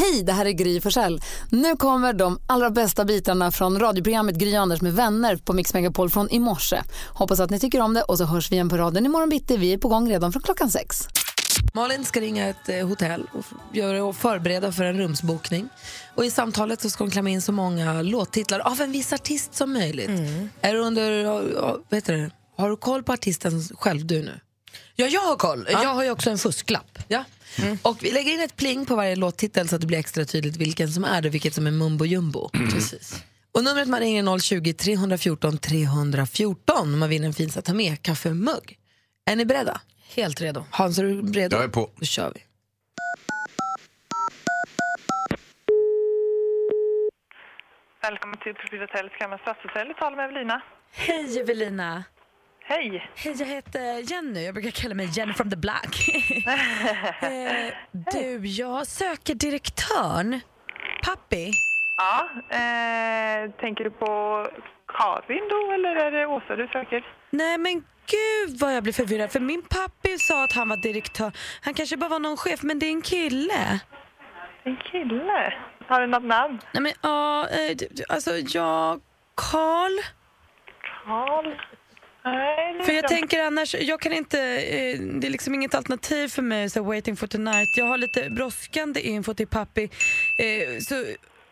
Hej, det här är Gry Forssell. Nu kommer de allra bästa bitarna från radioprogrammet Gry Anders med vänner på Mix Megapol från i morse. Hoppas att ni tycker om det och så hörs vi igen på raden imorgon bitti. Vi är på gång redan från klockan sex. Malin ska ringa ett eh, hotell och, förbereda för en rumsbokning. Och I samtalet så ska hon klämma in så många låttitlar av en viss artist som möjligt. Är du under, ja, ja, vet du, har du koll på artisten själv du nu? Ja, jag har koll. Jag har ju också en fusklapp. Ja. Och vi lägger in ett pling på varje låttitel så att det blir extra tydligt vilken som är det och vilket som är mumbo jumbo. Precis. Och numret man ringer är 020 314 314 om man vinner en fin så ta med kaffemugg. Är ni beredda? Helt redo. Hans, är du redo? Jag är på. Då kör vi. Välkommen till Profil Hotel, Skammen Stadshotell. Du talar med Evelina. Hej Evelina. Hej! Hej, jag heter Jenny. Jag brukar kalla mig Jenny from the Black. eh, du, jag söker direktörn. Pappi. Ja, eh, tänker du på Karin då eller är det Åsa du söker? Nej men gud vad jag blir förvirrad. För min pappi sa att han var direktör. Han kanske bara var någon chef, men det är en kille. En kille? Har du något namn? Nej men ja, eh, alltså jag... Karl? Karl? Nej, För är jag tänker annars, jag kan inte, eh, det är liksom inget alternativ för mig, så waiting for tonight. Jag har lite brådskande info till pappi. Eh, så,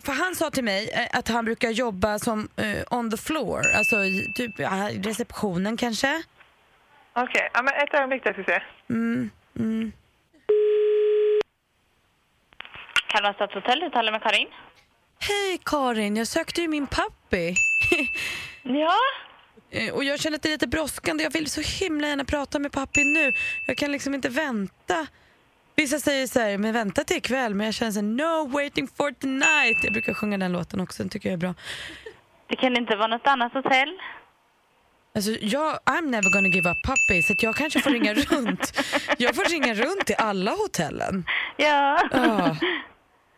för han sa till mig eh, att han brukar jobba som on the floor, alltså i typ receptionen kanske. Okej, ja, men ett ögonblick där ska vi se. Mm, mm. Kalmar stadshotell, du talar med Karin. Hej Karin, jag sökte ju min pappi. Ja, Och jag känner att det är lite brådskande. Jag vill så himla gärna prata med pappi nu. Jag kan liksom inte vänta. Vissa säger så här, men vänta till ikväll. Men jag känner så här, no waiting for tonight. Jag brukar sjunga den låten också, den tycker jag är bra. det kan inte vara något annat hotell. Alltså jag, I'm never gonna give up puppy, så jag kanske får ringa runt. Jag får ringa runt till alla hotellen. Ja. Ja.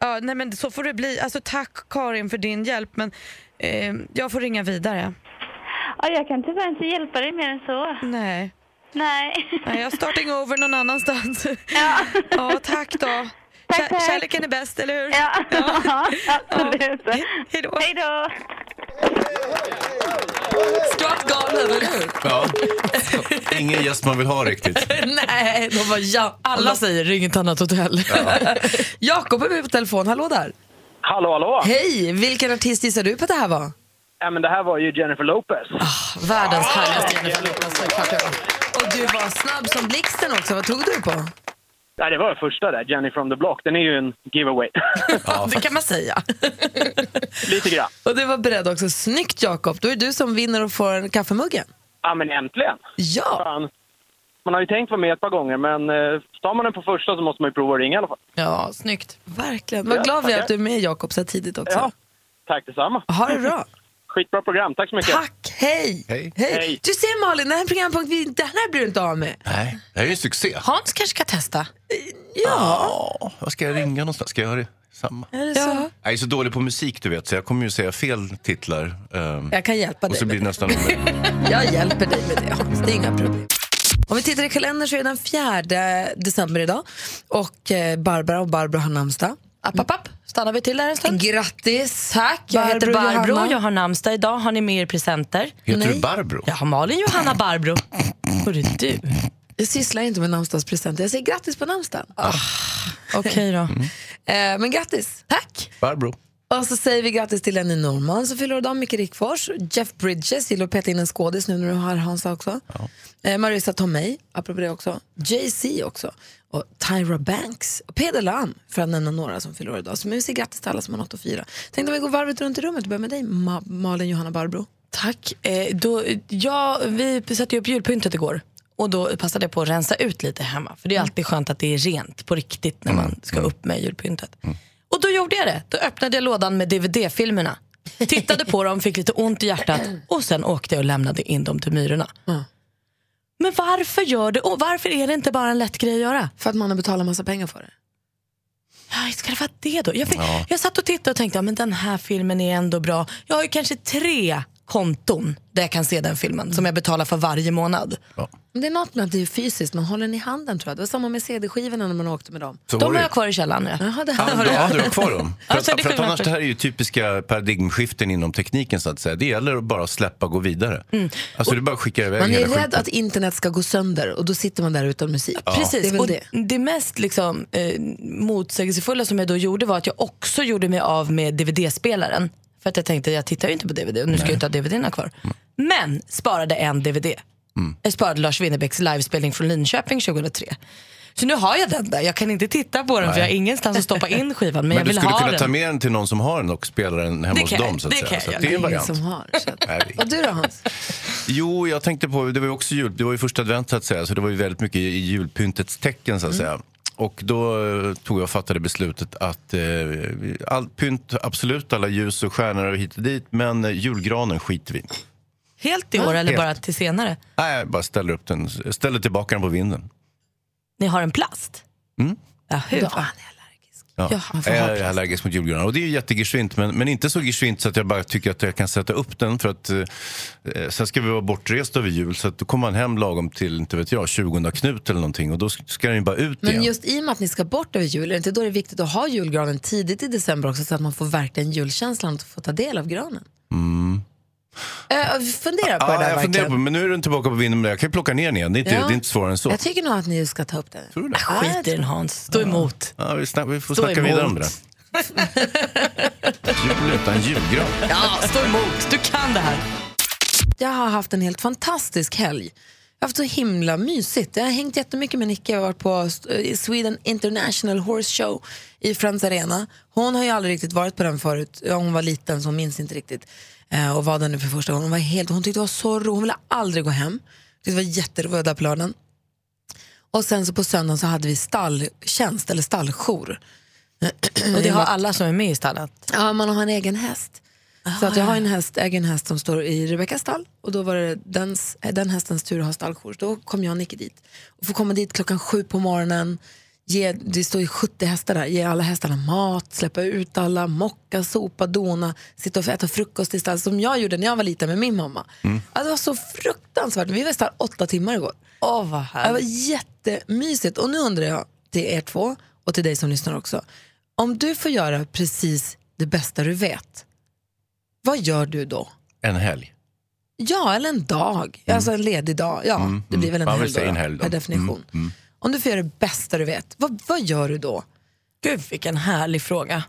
Ja, nej men så får det bli. Alltså tack Karin för din hjälp, men eh, jag får ringa vidare. Ja, jag kan tyvärr inte hjälpa dig mer än så. Nej. Nej. Nej, jag starting over någon annanstans. Ja. Ja, tack då. Tack, Kär, tack. kärleken är bäst, eller hur? Ja, absolut. Ja. Hej då. Hej då. Skvatt galen, eller hur? Ja. Ingen gäst man vill ha riktigt. Nej, de var ja. Alla säger ring ett annat hotell. Jakob är med på telefon. Hallå där. Hallå, hallå! Hej, vilken artist gissar du på att det här var? Ja, men det här var ju Jennifer Lopez. Världens härligaste Jennifer Lopez, såklart det var. Och du var snabb som blixten också. Vad tog du på? Nej, det var första där, Jenny from the Block. Den är ju en giveaway. det kan man säga. Lite grann. Och du var beredd också. Snyggt Jakob. Då är det du som vinner och får en kaffemuggen. Ja, men äntligen! Ja. Fan. Man har ju tänkt vara med ett par gånger, men eh, tar man den på första så måste man ju prova att ringa i alla fall. Ja, snyggt. Verkligen. Vad Ja, glad vi är att du är med Jakob så här tidigt också. Ja, tack detsamma. Ha det bra. Skitbra program, tack så mycket. Tack, hej. Hej. Hej. Du ser Malin, den här programpunkt, vi- den här blir du inte av med. Nej, det här är ju en succé. Hans kanske ska testa. Ja. Ja, vad ska jag ringa någonstans? Ska jag göra det? Samma. ja. Jag är så dålig på musik du vet, så jag kommer ju säga fel titlar. ehm, Jag kan hjälpa och dig så med blir det det. nästan Jag hjälper dig med det Hans, det är inga problem. Om vi tittar i kalendern så är det den 4 december idag och eh, Barbara och Barbro har namnsdag. App, app, app. Stannar vi till där en stund? Grattis! Tack, jag Barbro heter Barbro. Johanna. Jag har namnsdag idag. Har ni med er presenter? Heter Nej. du Barbro? Jag har Malin Johanna Barbro. Hörru du. Jag sysslar inte med namnsdagspresenter, jag säger grattis på namnsdagen. Okej då. Eh, men grattis! Tack! Barbro. Och så säger vi grattis till Lenny Norman som fyller idag, Micke Rickfors, Jeff Bridges, gillar att peta in en skådis nu när du har Hansa också. Eh, Marissa Tomei, apropå det också. Jay-Z också. Och Tyra Banks. Och Peder Lam, för att nämna några som fyller idag. Så vi säger grattis till alla som har något att fira. Tänkte om vi går varvet runt i rummet och börjar med dig, Ma- Malin Johanna Barbro. Tack. Eh, då, ja, vi satte ju upp julpyntet igår. Och då passade jag på att rensa ut lite hemma. För det är alltid skönt att det är rent på riktigt när man ska upp med julpyntet. Då gjorde jag det. Då öppnade jag lådan med DVD-filmerna. Tittade på dem, fick lite ont i hjärtat och sen åkte jag och lämnade in dem till myrorna. Men varför gör det? Och varför är det inte bara en lätt grej att göra? För att man har betalat massa pengar för det. Ja, ska det vara det då? Jag, fick, Ja. jag satt och tittade och tänkte, ja, men den här filmen är ändå bra. Jag har ju kanske tre konton där jag kan se den filmen som jag betalar för varje månad. Men Det är något med att det är fysiskt, man håller den i handen tror jag. Det var samma med CD-skivorna när man åkte med dem. Så De har det. jag kvar i källaren. Ja. Jaha, det Ja, har du, du. ja, du har kvar dem. För, Alltså, att, det för att annars, det här är ju typiska paradigmskiften inom tekniken så att säga. Det gäller att bara släppa och gå vidare. Alltså det är bara att skicka iväg Man är rädd skiten. att internet ska gå sönder och då sitter man där utan musik. Det Precis, väl och det. det. mest liksom, eh, motsägelsefulla som jag då gjorde var att jag också gjorde mig av med DVD-spelaren. För att jag tänkte, jag tittar ju inte på DVD och nu ska jag inte ha DVDerna kvar. Men sparade en DVD. Jag sparade Lars Winnerbäcks livespelning från Linköping 2003. Så nu har jag den där. Jag kan inte titta på den för jag har ingenstans att stoppa in skivan. Men, Men jag du vill skulle ha kunna den. ta med den till någon som har den och spela den hemma hos kan dem. Så att det säga. kan Så jag att det är en variant. som har. Så. att- Nej, Och du då Hans? Jo, jag tänkte på, det var ju också jul, det var ju första advent så att säga, så det var ju väldigt mycket i julpyntets tecken så att säga. Och då eh, tog jag och fattade beslutet att eh, allt pynt, absolut, alla ljus och stjärnor och hit och dit, men eh, julgranen skiter vi i. Helt i år eller Helt. bara till senare? Nej, jag bara ställer upp den, ställer tillbaka den på vinden. Ni har en plast? Mm. Ja, hur? Är allergisk. Ja. Ja, jag är allergisk mot julgranar och det är jättegeschwint men, men inte så geschwint så att jag bara tycker att jag kan sätta upp den för att eh, sen ska vi vara bortrest över jul så att då kommer man hem lagom till, inte vet jag, 20 Knut eller någonting och då ska den ju bara ut Men igen. just i och med att ni ska bort över jul, är det inte då det är viktigt att ha julgranen tidigt i december också så att man får verkligen julkänslan och får ta del av granen? Eh, fundera på det Ja, där jag funderar verkligen. på, men nu är den tillbaka på vinden, men jag kan ju plocka ner den igen. Det är inte, Ja. det är inte svårare än så. Jag tycker nog att ni ska ta upp det. Tror du det? Skit i den Hans, stå emot. Ja, vi, snack, vi får Stå snacka vidare om det emot. där. Jul utan julgran. Ja, stå emot. Du kan det här. Jag har haft en helt fantastisk helg. Jag har haft så himla mysigt. Jag har hängt jättemycket med Nicke. Jag har varit på eh, Sweden International Horse Show i Friends Arena. Hon har ju aldrig riktigt varit på den förut. Ja, hon var liten så hon minns inte riktigt. Eh, och var där nu för första gången. Hon, var helt, hon tyckte det var så roligt. Hon ville aldrig gå hem. Det var jätteroligt där på lördagen. Och sen så på söndagen så hade vi stalltjänst eller stalljour. Och det har alla som är med i stallet. Ja, man har en egen häst. Så att jag har en häst, äger en häst som står i Rebeckas stall och då var det dens, den hästens tur att ha stalljour. Då kom jag och Nicky dit och får komma dit klockan sju på morgonen. Ge, det står ju 70 hästar där, ge alla hästarna mat, släppa ut alla, mocka, sopa, dona, sitta och äta frukost i stall som jag gjorde när jag var liten med min mamma. Ja, det var så fruktansvärt. Vi var i stall åtta timmar igår. Åh, vad Det var härligt. jättemysigt. Och nu undrar jag till er två och till dig som lyssnar också. Om du får göra precis det bästa du vet, vad gör du då? En helg. Ja, eller en dag. Alltså en ledig dag. Ja, Mm, det blir väl en mm. Helg, då, en helg då. per definition. Mm, mm. Om du får göra det bästa du vet, vad, vad gör du då? Gud vilken härlig fråga.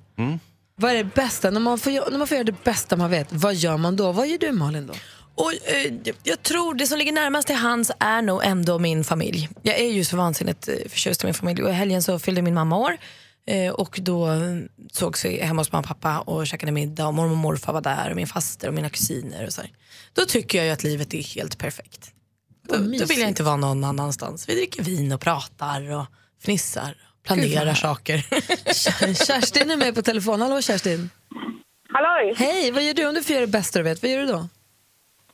Vad är det bästa? När man, får, när man får göra det bästa man vet, vad gör man då? Vad gör du Malin då? Och, eh, jag- tror det som ligger närmast till hands är nog ändå min familj. Jag är ju så vansinnigt eh, förtjust i min familj och i helgen så fyllde min mamma år. Eh, och då eh, sågs vi hemma hos mamma och pappa och käkade middag och mormor och morfar var där och min faster och mina kusiner. Och så här. Då tycker jag ju att livet är helt perfekt. Då, då vill jag inte vara någon annanstans. Vi dricker vin och pratar och fnissar och planerar saker. Kerstin är med på telefon. Hallå Kerstin. Halloj! Hej, vad gör du om du får göra det bästa du vet? Vad gör du då?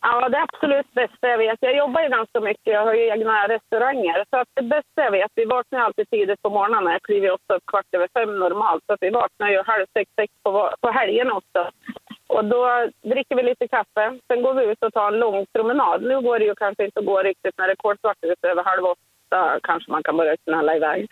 Ja, det absolut bästa jag vet. Jag jobbar ju ganska mycket. Jag har ju egna restauranger. Så att det bästa jag vet, vi vaknar alltid tidigt på morgonen. Jag kliver ofta upp kvart över fem normalt. Så att vi vaknar ju halv sex, sex på, på helgen också. Och då dricker vi lite kaffe. Sen går vi ut och tar en lång promenad. Nu går det ju kanske inte att gå riktigt när det är kolsvart ute. Över halv åtta kanske man kan börja knalla iväg.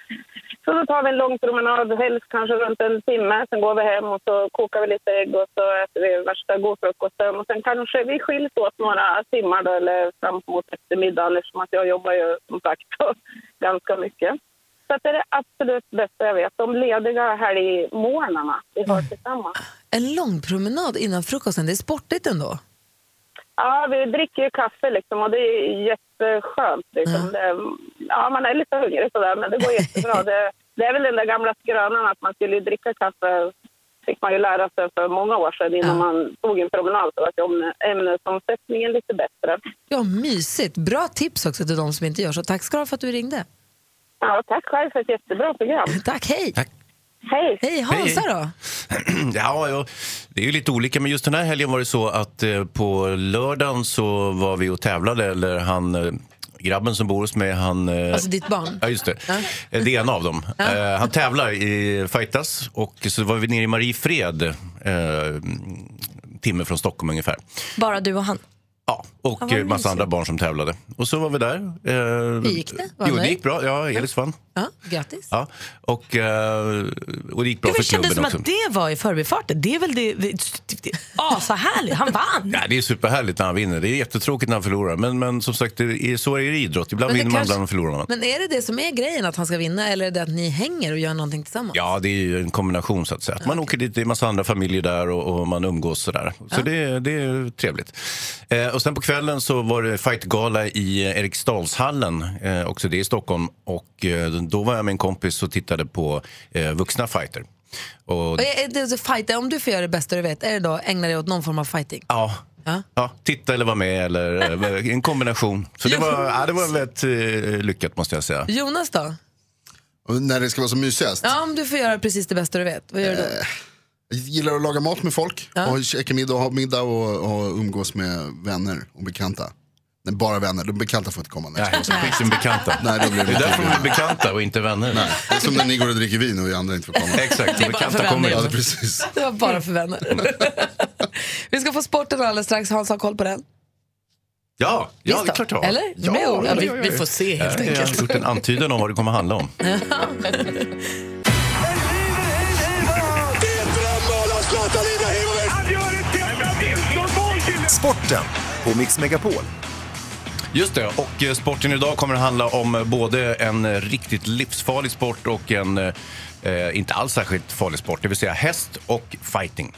Så då tar vi en lång promenad, helst kanske runt en timme. Sen går vi hem och så kokar vi lite ägg och så äter vi värsta godfrukosten. Och sen kanske vi skiljs åt några timmar då, eller fram mot eftermiddagen eftersom liksom att jag jobbar ju som sagt ganska mycket. Så det är det absolut bästa jag vet. De lediga helgmorgnarna vi har tillsammans. En lång promenad innan frukosten, det är sportigt ändå. Ja, vi dricker ju kaffe liksom och det är jätteskönt. Liksom. Det, ja, man är lite hungrig sådär, men det går jättebra. det, det är väl den där gamla skrönan att man skulle dricka kaffe fick man ju lära sig för många år sedan innan man tog en promenad så att ämne- ämnesomsättningen lite bättre. Ja, mysigt. Bra tips också till de som inte gör så. Tack ska du ha för att du ringde. Ja, tack själv för ett jättebra program. Tack, hej. Tack. Hej! Hej, Hansa Hej. då? Ja, ja, det är ju lite olika, men just den här helgen var det så att eh, på lördagen så var vi och tävlade, eller han, eh, grabben som bor hos mig, han... Eh, Alltså ditt barn? Ja, just det. Eh, Det är en av dem. Eh, han tävlar i fightas och så var vi nere i Mariefred eh, timme från Stockholm ungefär. Bara du och han. Ja, och massa mysigt. andra barn som tävlade. Och så var vi där. Eh, Hur gick det? Var Jo, det gick bra. Ja, Elis vann. Ja, grattis. Ja, och, eh, och det gick bra Det för kändes klubben som också. att det var i förbifarten. Det är väl det... det, det asahärligt. Han vann. Ja, det är superhärligt när han vinner. Det är jättetråkigt när han förlorar. Men, men som sagt, det är, så är det i idrott. Ibland det vinner man, ibland förlorar man. Men är det det som är grejen, att han ska vinna, eller är det att ni hänger och gör någonting tillsammans? Ja, det är ju en kombination så att säga. Att man åker dit, det är en massa andra familjer där och, och man umgås sådär. Så det, det är trevligt. Eh, och sen på kvällen så var det fightgala i Eriksdalshallen, eh, också det i Stockholm. Och eh, då var jag med en kompis och tittade på eh, vuxna fighter. Och, Och är det så fight, om du får göra det bästa du vet, är det då ägna dig åt någon form av fighting? ja, Ja. ja, titta eller vara med eller eh, en kombination. Så det var, ja, det var väldigt eh, lyckat måste jag säga. Jonas då? Och när det ska vara som mysigast. Ja, om du får göra precis det bästa du vet, vad gör du då? Jag gillar att laga mat med folk, Ja. och käka middag och ha middag och, och umgås med vänner och bekanta. Nej, bara vänner, de bekanta får inte komma. Nej, Nej, skit som bekanta. Nej, då blir Det är därför inte de är bekanta och inte vänner. Det är som när ni går och dricker vin och vi andra inte får komma. Exakt, de bekanta kommer. Ja, inte. precis. Det var bara för vänner. Vi ska få sporten alldeles strax. Hans har koll på den. Ja, ja det är klart jag har. Eller? Ja, ja, Vi, ja, ja. vi får se helt Jag enkelt. har gjort en antydan om vad det kommer att handla om. Sporten på Mix Megapol. Just det, och eh, sporten idag kommer att handla om eh, både en eh, riktigt livsfarlig sport och en eh, inte alls särskilt farlig sport, det vill säga häst och fighting.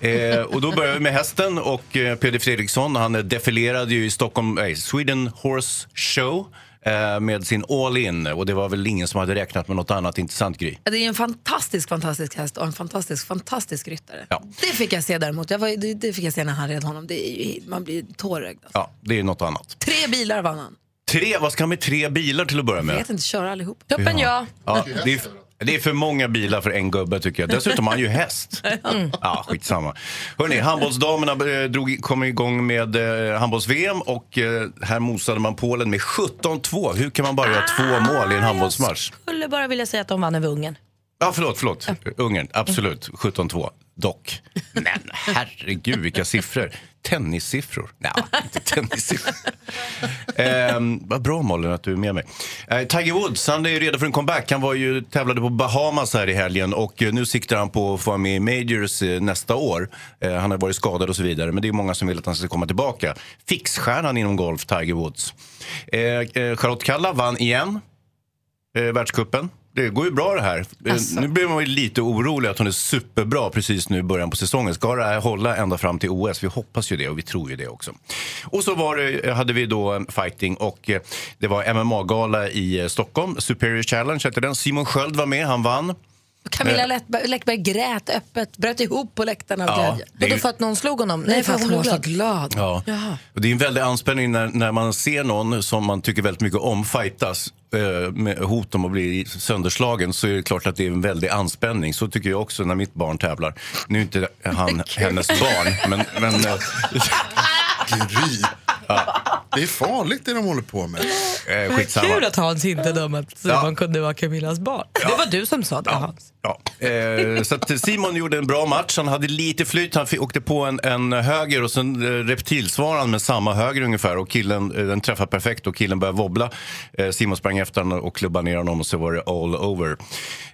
Eh, och då börjar vi med hästen och eh, Peder Fredriksson, han defilerade ju i Stockholm, eh, Sweden Horse Show med sin All In och det var väl ingen som hade räknat med något annat intressant grej. Ja, Det är en fantastisk, fantastisk häst och en fantastisk, fantastisk ryttare. Ja. Det fick jag se däremot. Jag var, det, det fick jag se när han red honom. Det är ju, man blir tårögd. Alltså. Ja, det är något annat. Tre bilar vann han. Tre, vad ska han med tre bilar till att börja Jag med? vet inte, köra allihop. Toppen ja. Ja, det, är, det är för många bilar för en gubbe tycker jag. Dessutom har han ju häst. Ja, skitsamma. Hörrni, handbollsdamerna eh, drog, kom igång med eh, handbolls-VM och eh, här mosade man Polen med 17-2. Hur kan man bara göra två mål i en handbollsmatch? Jag skulle bara vilja säga att de vann över Ungern. Ja, förlåt, förlåt. Ungern, absolut. 17-2. Dock. Men herregud, vilka siffror. Tennissiffror. Nej, inte tennissiffror. eh, vad bra Malin att du är med mig. Eh, Tiger Woods, han är ju redo för en comeback. Han var ju tävlade på Bahamas här i helgen och eh, nu siktar han på att få vara med i Majors eh, nästa år. Eh, han har varit skadad och så vidare, men det är många som vill att han ska komma tillbaka. Fixstjärnan inom golf, Tiger Woods. Eh, eh, Charlotte Kalla vann igen eh, världscupen. Det går ju bra det här. Eh, Asså. Nu blir man ju lite orolig att hon är superbra precis nu i början på säsongen. Ska det här hålla ända fram till OS? Vi hoppas ju det och vi tror ju det också. Och så var det, hade vi då en fighting och eh, det var MMA-gala i eh, Stockholm. Superior Challenge hette den. Simon Sköld var med, han vann. Camilla Läckberg, Läckberg grät öppet, bröt ihop på läktarna av Ja, glädje. det är Vadå ju- för att någon slog honom? Nej, för att hon var så glad. Ja. Och det är en väldig anspänning när, när man ser någon som man tycker väldigt mycket om fightas eh, med hot om att bli sönderslagen så är det klart att det är en väldig anspänning. Så tycker jag också när mitt barn tävlar. Nu är inte han hennes barn, men... men eh, Gry. Det är farligt det de håller på med. eh, skitsamma. Kul att Hans inte dömde att Ja. Simon kunde vara Camillas barn. Det var du som sa det Hans. Ja. Eh, så att Simon gjorde en bra match. Han hade lite flyt. Han fick, åkte på en, en höger och sen eh, med samma höger ungefär. Och killen, eh, den träffade perfekt och killen började wobbla. Eh, Simon sprang efter honom och klubbade ner honom och så var det all over.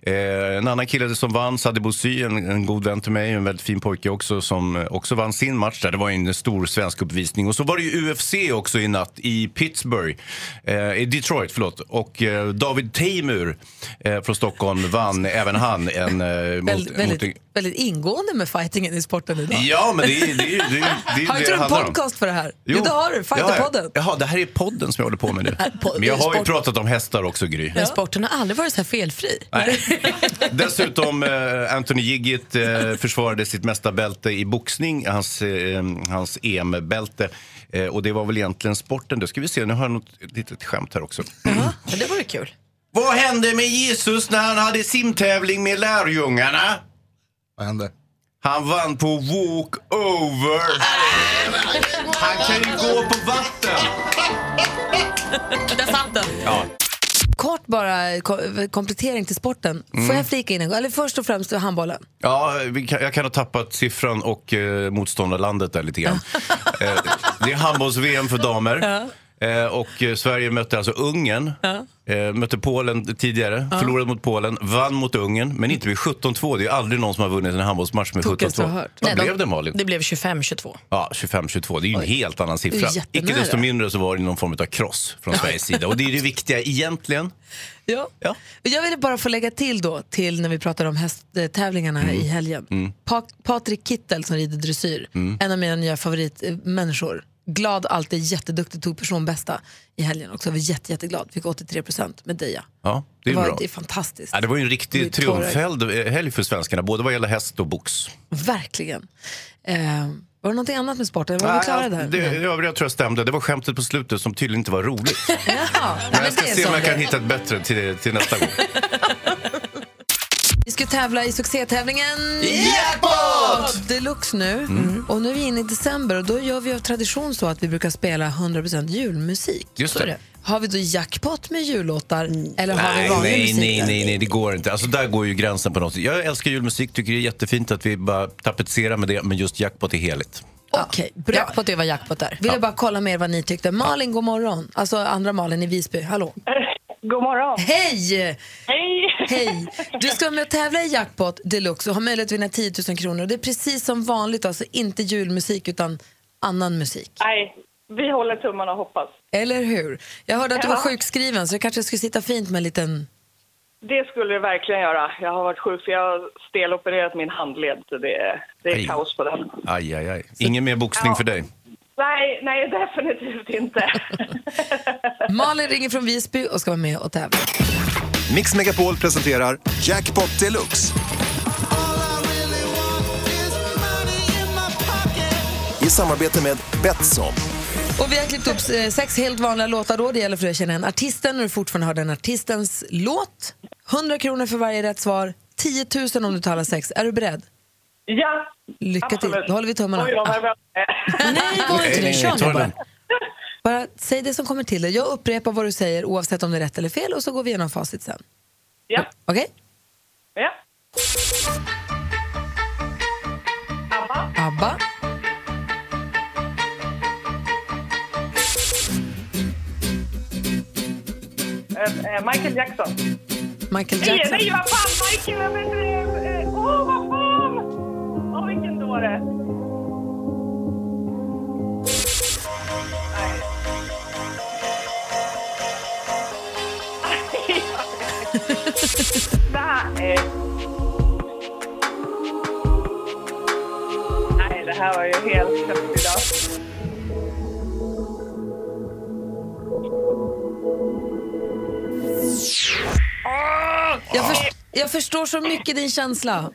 Eh, en annan kille som vann, Sadibou Sy, en, en god vän till mig, en väldigt fin pojke också, som eh, också vann sin match där. Det var en stor svensk uppvisning. Och så var det ju UFC också i natt i Pittsburgh, eh, i Detroit, förlåt. Och eh, David Teimur eh, från Stockholm vann även han en... Eh, mot, Väldigt, mot, väldigt, ingående med fightingen i sporten idag. Ja, men det är ju det, det, det, är Har det inte det du en handlar om. podcast för det här? Jo, Jo, det har du. det. Fighterpodden. Jaha, det här är podden som jag håller på med nu. Men jag har ju pratat om hästar också, Gry. Men sporten har aldrig varit så här felfri. Nej. Dessutom eh, Anthony Giggit eh, försvarade sitt mästarbälte i boxning, hans, eh, hans EM-bälte. Eh, och det var väl egentligen sporten. Då ska vi se, nu har jag något litet skämt här också. Ja, det vore kul. Vad hände med Jesus när han hade simtävling med lärjungarna? Vad hände? Han vann på walk-over. Han kan ju gå på vatten. Där satt den. Ja. Kort bara ko- komplettering till sporten. Får Mm. jag flika in en gång? Eller först och främst handbollen. Ja, vi kan, jag kan ha tappat siffran och eh, motståndarlandet där lite grann. Eh, det är handbolls-VM för damer. Eh, och eh, Sverige mötte alltså Ungern. Eh, mötte Polen tidigare, förlorade mot Polen, vann mot Ungern, men inte med 17-2. Det är aldrig någon som har vunnit en handbollsmatch med Tokigaste jag har 17-2. hört. Vad blev det Malin? Det blev 25-22. Ja, 25-22. Det är ju en helt annan siffra. Icke desto mindre så var det någon form av kross från Sveriges sida. Och det är det viktiga egentligen. Ja. Ja. Jag ville bara få lägga till då, till när vi pratar om hästtävlingarna Mm. i helgen. Pa- Patrik Kittel som rider dressyr, Mm. en av mina nya favoritmänniskor. Glad, alltid jätteduktig, tog personbästa i helgen också. Jag var jätte, jätteglad, fick 83 procent med Deja. Ja, det är var, bra. det är fantastiskt. Ja, det var ju en Det riktig triumfhelg för svenskarna, både vad gäller häst och box. Verkligen. Eh, var det någonting annat med sporten? Var vi klara där? Det, det övriga tror jag stämde. Det var skämtet på slutet som tydligen inte var roligt. Nej, Men jag ska det se om jag kan det. hitta ett bättre till, till nästa gång. Vi ska tävla i succétävlingen Jackpot! Deluxe nu. Mm. Och nu är vi inne i december och då gör vi av tradition så att vi brukar spela 100% julmusik. Just det. Har vi då jackpot med jullåtar eller har vi Nej, vanlig nej, musik? nej, nej, nej, det går inte. Alltså, där går ju gränsen på något sätt. Jag älskar julmusik, tycker det är jättefint att vi bara tapetserar med det, men just jackpot är heligt. Okej, bra. Jackpot är vad jackpot är. Vill jag bara kolla med er vad ni tyckte. Malin, god morgon. Alltså andra Malin i Visby. Hallå. God morgon. Hej! Hej! Hej! Du ska vara med och tävla i Jackpot Deluxe och ha möjlighet att vinna 10 000 kronor. Och det är precis som vanligt, alltså inte julmusik utan annan musik. Nej, vi håller tummarna och hoppas. Eller hur? Jag hörde att du Ja. var sjukskriven så det kanske skulle sitta fint med en liten... Det skulle det verkligen göra. Jag har varit sjuk för jag har stelopererat min handled. så Det är, det är Aj. kaos på den. Aj, aj, aj. Ingen mer boxning Ja. för dig. Nej, nej definitivt inte. Malin ringer från Visby och ska vara med och tävla. Mix Megapol presenterar Jackpot Deluxe. I samarbete med Betsson. Och vi har klippt upp eh, sex helt vanliga låtar då. Det gäller för dig att känna igen artisten och du fortfarande hör den artistens låt. 100 kronor för varje rätt svar. 10 000 om du talar sex. Är du beredd? Ja, Lycka till. absolut. Då håller vi tummarna. Oj, vad är. Nej, var inte nej, Kör nu det bara. Bara säg det som kommer till dig. Jag upprepar vad du säger oavsett om det är rätt eller fel och så går vi igenom facit sen. Ja, Okej? ja. Abba, ABBA, eh, eh, Michael Jackson. Michael Nej, Jackson. nej, vad fan! Michael... jag vet inte, eh, Åh, vad fan! Åh, vilken dåre. Nej. Nej, det här var ju helt sjukt idag. Jag, först, jag förstår så mycket din känsla.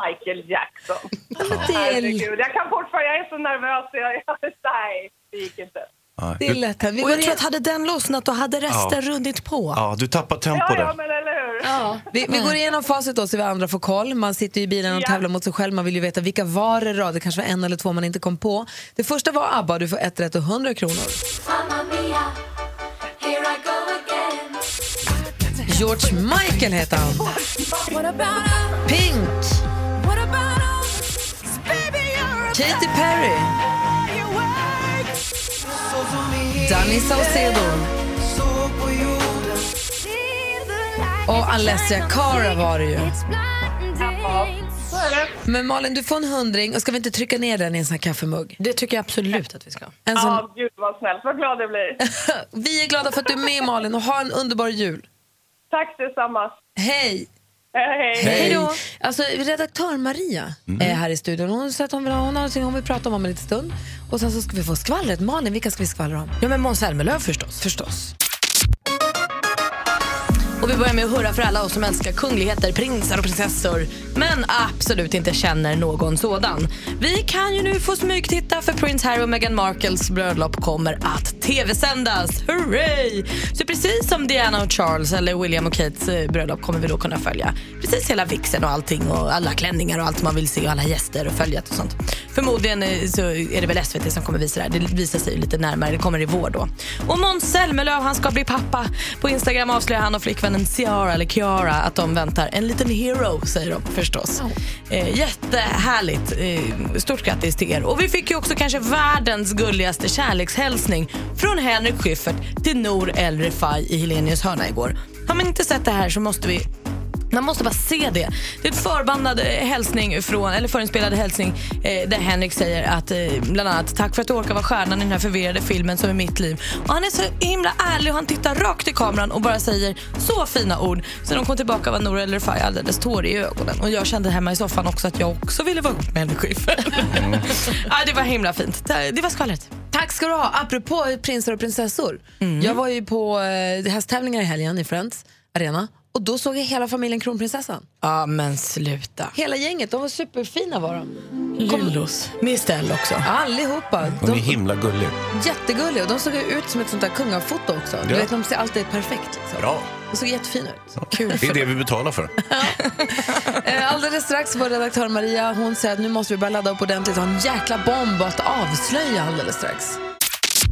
Michael Jackson. Men det, är, Herregud, jag kan fortfarande, jag är så nervös. Jag, jag, nej, det gick inte. Ja, det är du, lätt. Vi Och går, jag tror att hade den lossnat då hade resten runnit på. ja, du tappar tempo Ja, ja, där. men eller hur? ja, vi, vi går igenom facit då så vi andra får koll. Man sitter ju i bilen och Ja. tävlar mot sig själv. Man vill ju veta vilka var det då? Det kanske var en eller två man inte kom på. Det första var ABBA. Du får ett rätt och 100 kronor. George Michael heter han. Pink. Katy Perry. Danny Saucedo. Och Alessia Cara var det ju. Men Malin, du får en hundring. Och ska vi inte trycka ner den i en sån här kaffemugg? Det tycker jag absolut att vi ska. En sån... Ja, gud vad snällt. Vad glad jag blir. Vi är glada för att du är med Malin och ha en underbar jul. Tack detsamma. Hej! Hej, hej. Då! Alltså, redaktör Maria är här i studion. Hon säger att hon vill ha hon har någonting hon vill prata om om en liten stund. Och sen så ska vi få skvallret. Malin, vilka ska vi skvallra om? Ja, men Måns Zelmerlöw förstås. Förstås. Och vi börjar med att hurra för alla oss som älskar kungligheter, prinsar och prinsessor men absolut inte känner någon sådan. Vi kan ju nu få smygtitta för prins Harry och Meghan Markles bröllop kommer att tv-sändas. Hurray! Så precis som Diana och Charles eller William och Kates eh, bröllop kommer vi då kunna följa precis hela vixen och allting och alla klänningar och allt man vill se och alla gäster och följat och sånt. Förmodligen eh, så är det väl SVT som kommer visa det här. Det visar sig lite närmare. Det kommer i vår då. Och Måns Zelmerlöw, han ska bli pappa. På Instagram avslöjar han och flickvännen Ciara, eller Kiara, att de väntar en liten hero, säger de förstås. Eh, jättehärligt. Eh, stort grattis till er. Och vi fick ju också kanske världens gulligaste kärlekshälsning från Henrik Schyffert till Nour El Refai i Helenius hörna igår. Har man inte sett det här så måste vi man måste bara se det. Det är ett förbandad eh, hälsning från, eller förinspelad hälsning eh, där Henrik säger att eh, bland annat tack för att du orkar vara stjärnan i den här förvirrade filmen som är mitt liv. Och han är så himla ärlig och han tittar rakt i kameran och bara säger så fina ord. Så de kom tillbaka var Nour El Refai alldeles tårig i ögonen. Och jag kände hemma i soffan också att jag också ville vara ihop med Henrik Schyffert. ja, det var himla fint. Det var skvallret. Tack ska du ha. Apropå prinsar och prinsessor. Jag var ju på eh, hästtävlingar i helgen i Friends Arena och då såg jag hela familjen Kronprinsessan. Ja, men sluta. Hela gänget, de var superfina var de. Lulos. Med Estelle också. Allihopa. Hon är De, himla gullig. jättegulliga och de såg ut som ett sånt där kungafoto också. Du Ja. vet, de ser alltid perfekt liksom. Bra. De såg jättefina ut. Kul. Det är det vi betalar för. Eh, Alldeles strax var redaktör Maria, hon säger att nu måste vi börja ladda upp ordentligt och ha en jäkla bomb att avslöja alldeles strax.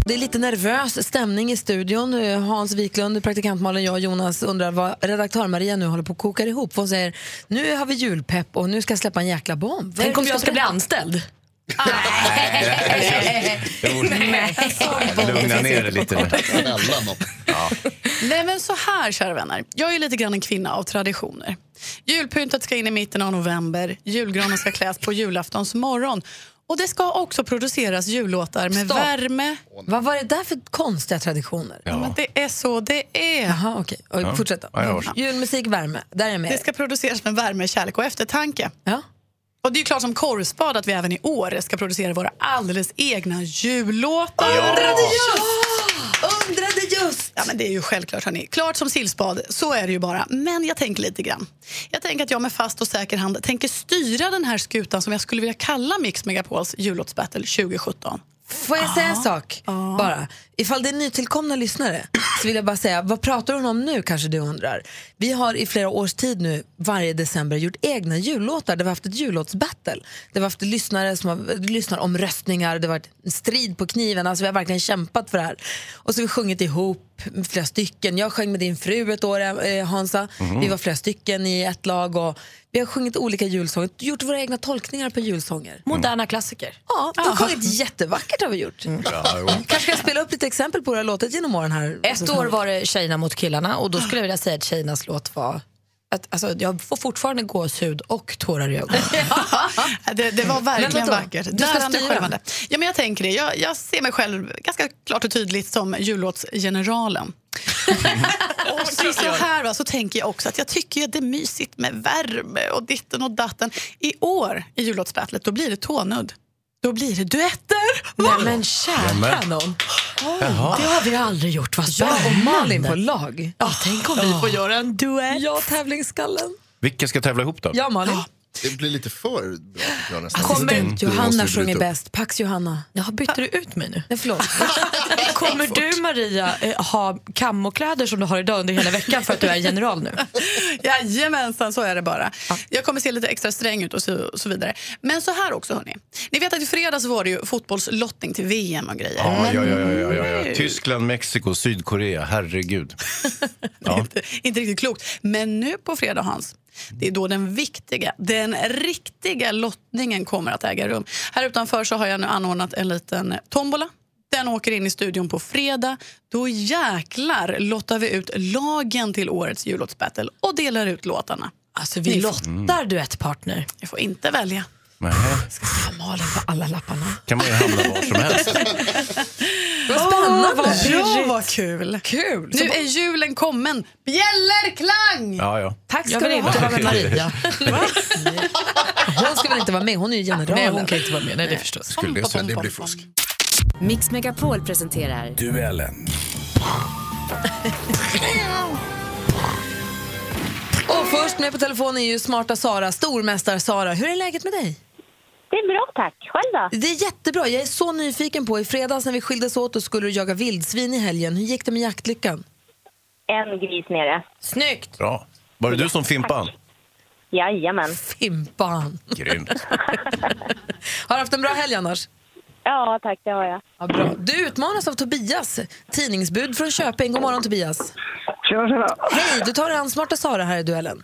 Det är lite nervös stämning i studion. Eh, Hans Wiklund, praktikant Malin, jag och Jonas undrar vad redaktör Maria nu håller på att koka ihop. Hon säger nu har vi julpepp och nu ska jag släppa en jäkla bomb. Tänk det om jag ska bli anställd. Lugna ner dig lite nu. Någon. Nej men så här kära vänner, jag är ju lite grann en kvinna av traditioner. Julpyntet ska in i mitten av november, julgranen ska kläs på julaftons morgon. Och det ska också produceras jullåtar med Stopp. värme. Vad var det där för konstiga traditioner? Men det är så det är. Jaha, okej. Fortsätt då. Ja, jag hörs. Julmusik, värme. Där är jag med Det ska produceras med värme, kärlek och eftertanke. Ja. Och det är ju klart som korvspad att vi även i år ska producera våra alldeles egna jullåtar. Undrade just! Undrade just! Ja, men det är ju självklart. Hörni. Klart som sillspad, så är det ju bara. Men jag tänker lite grann. Jag tänker att jag med fast och säker hand tänker styra den här skutan som jag skulle vilja kalla Mix Megapols jullåtsbattle 2017. Får jag säga en sak bara? Ifall det är nytillkomna lyssnare så vill jag bara säga, vad pratar hon om nu kanske du undrar? Vi har i flera års tid nu varje december gjort egna jullåtar där vi har haft ett jullåtsbattle. Där vi har haft lyssnare som har lyssnar om röstningar, det har varit en strid på kniven, alltså vi har verkligen kämpat för det här. Och så har vi sjungit ihop flera stycken. Jag sjöng med din fru ett år, eh, Hansa. Vi var flera stycken i ett lag och vi har sjungit olika julsånger, gjort våra egna tolkningar på julsånger. Moderna klassiker. Ja, vi har sjungit jättevackert har vi gjort. Kanske ska jag spela upp lite exempel på hur det har låtit genom åren här. Ett år var det tjejerna mot killarna och då skulle jag vilja säga att tjejernas låt var att, alltså, jag får fortfarande gåshud och tårar i ögonen. Det, det var verkligen vackert. Du ska Darrande styra. skälvande. Ja, men jag tänker det. Jag, jag ser mig själv ganska klart och tydligt som jullåtsgeneralen. och så, så här va, så tänker jag också att jag tycker att det är mysigt med värme och ditten och datten. I år i jullåtsbattlet då blir det tånudd. Då blir det duetter. Nej men kära någon. Det har vi aldrig gjort. Vad Jag och. Malin på lag. Ja, tänk om vi får göra en duett. Jag tävlingsskallen. Vilka ska tävla ihop då? Jag och Malin. Det blir lite för bra jag nästan. Assistent Johanna sjunger bäst. Pax Johanna. Ja, bytte du ut mig nu? Nej, förlåt. Kommer du Maria eh, ha kammokläder som du har idag under hela veckan för att du är general nu? Jajamensan, så är det bara. Jag kommer se lite extra sträng ut och så, och så vidare. Men så här också hörni. Ni vet att i fredags var det ju fotbollslottning till VM och grejer. Ja, Men ja, ja, ja, ja, ja. Tyskland, Mexiko, Sydkorea. Herregud. Ja. inte, inte riktigt klokt. Men nu på fredag Hans, det är då den viktiga, den riktiga lottningen kommer att äga rum. Här utanför så har jag nu anordnat en liten tombola. Den åker in i studion på fredag. Då jäklar lottar vi ut lagen till årets jullåtsbattle och delar ut låtarna. Alltså vi lottar duettpartner. Jag får inte välja. Nej, Malin på alla lapparna. kan man ju hamna var som helst. Vad spännande. vad bra, vad kul. Kul. Nu är julen kommen. Bjällerklang! Ja, ja. Tack ska Jag vill du inte ha. vara med Maria. Hon ska väl inte vara med? Hon är ju generalen. Nej, hon kan inte vara med. Nej, det förstås. Skulle det så. Det blir fusk. Mix Megapol presenterar Duellen. Först med på telefonen är ju smarta Sara, stormästar Sara. Hur är läget med dig? Det är bra tack. Själv då? Det är jättebra. Jag är så nyfiken på, i fredags när vi skildes åt och skulle du jaga vildsvin i helgen. Hur gick det med jaktlyckan? En gris nere. Snyggt! Bra. Var det du som fimpade? Jajamän. Fimpan. Grymt. Har du haft en bra helg annars? Ja, tack, det har jag. Ja, bra. Du utmanas av Tobias, tidningsbud från Köping. God morgon Tobias. Tjena, tjena. Hej, du tar an smarta Sara här i duellen.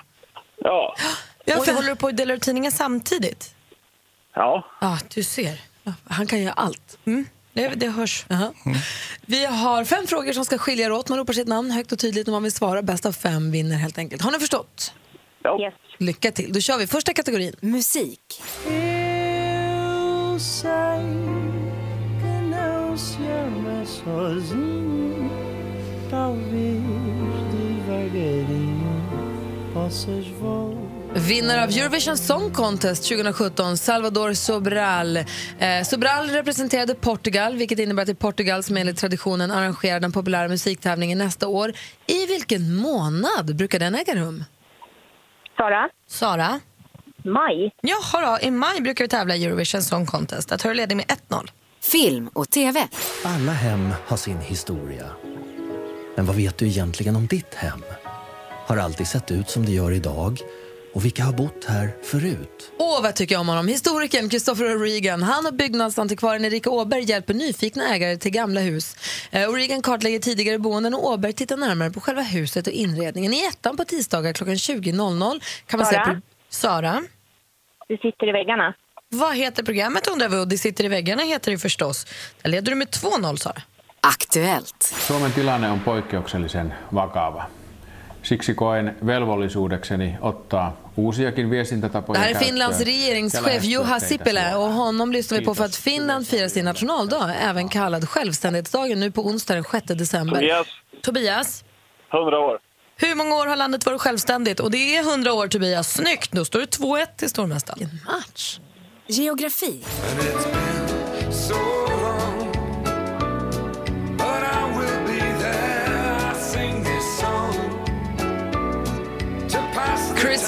Ja. Ja, för håller du på att dela ut tidningar samtidigt? Ja. Ja, du ser. Han kan göra allt. Mm. Det, det hörs. Jaha. Vi har fem frågor som ska skilja er åt. Man ropar sitt namn högt och tydligt om man vill svara. Bäst av fem vinner helt enkelt. Har ni förstått? Ja. Yes. Lycka till. Då kör vi. Första kategorin. Musik. Vinnare av Eurovision Song Contest 2017, Salvador Sobral. Eh, Sobral representerade Portugal, vilket innebär att det är Portugal som enligt traditionen arrangerar den populära musiktävlingen nästa år. I vilken månad brukar den äga rum? Sara? Sara? Maj. Jaha då, i maj brukar vi tävla i Eurovision Song Contest. Tar du ledning med 1-0. Film och TV. Alla hem har sin historia. Men vad vet du egentligen om ditt hem? Har alltid sett ut som det gör idag? Och vilka har bott här förut? Åh, vad tycker jag om honom. Historikern Christopher O'Regan. Han och byggnadsantikvarien Erika Åberg hjälper nyfikna ägare till gamla hus. Eh, O'Regan kartlägger tidigare boenden och Åberg tittar närmare på själva huset och inredningen. I ettan på tisdagar klockan 20.00 kan man Sara? se... På... Sara? Du sitter i väggarna. Vad heter programmet undrar vi och Det sitter i väggarna heter det förstås. Där leder du med 2-0 Sara. Aktuellt. Suomen tilanne on poikkeuksellisen vakava. Siksi koen velvollisuudekseni ottaa uusiakin Det viestintätapoja här är Finlands regeringschef Juha Sipilä och honom lyssnar vi på för att Finland firar sin nationaldag, även kallad självständighetsdagen, nu på onsdag den 6 december. Tobias. Tobias? 100 år. Hur många år har landet varit självständigt? Och det är 100 år Tobias. Snyggt! Då står det 2-1 till stormästaren. Match. Geografi.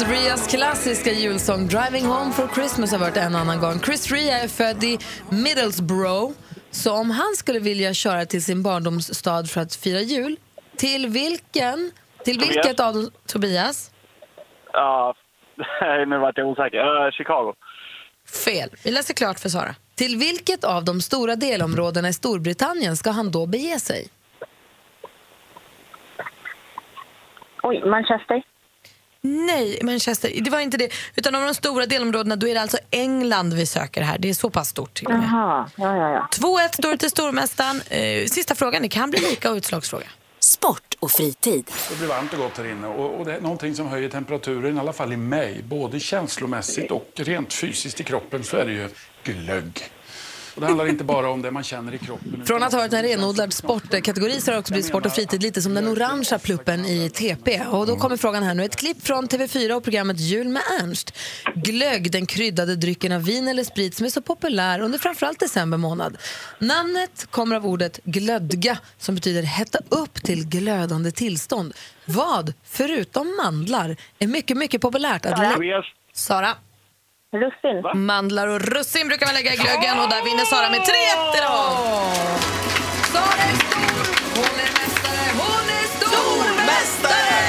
Chris Rias klassiska julsång Driving Home for Christmas har varit en annan gång. Chris Ria är född i Middlesbrough, så om han skulle vilja köra till sin barndomsstad för att fira jul, till vilken? Till Tobias. vilket av dem? Tobias? Ja, nu vart jag osäker. Uh, Chicago. Fel. Vi läser klart för Sara. Till vilket av de stora delområdena i Storbritannien ska han då bege sig? Oj, Manchester. Nej, Manchester. Det var inte det. Utan av de stora delområdena, då är det alltså England vi söker här. Det är så pass stort till. Jaha, ja, ja, ja. 2-1 står det till stormästaren. Eh, sista frågan, det kan bli lika och utslagsfråga. Sport och fritid. Det blir varmt och gott här inne och, och det är någonting som höjer temperaturen, i alla fall i mig, både känslomässigt och rent fysiskt i kroppen, så är det ju glögg. Och det handlar inte bara om det man känner i kroppen. Från att ha varit en renodlad sportkategori så har det också blivit sport och fritid lite som den orangea pluppen i TP. Och då kommer frågan här nu. Ett klipp från TV4 och programmet Jul med Ernst. Glögg, den kryddade drycken av vin eller sprit som är så populär under framförallt december månad. Namnet kommer av ordet glödga som betyder hetta upp till glödande tillstånd. Vad, förutom mandlar, är mycket, mycket populärt att. Sara? Russin. Mandlar och russin brukar man lägga i glöggen och där vinner Sara med 3-1 idag. Sara är stor, hon är mästare, hon är stormästare!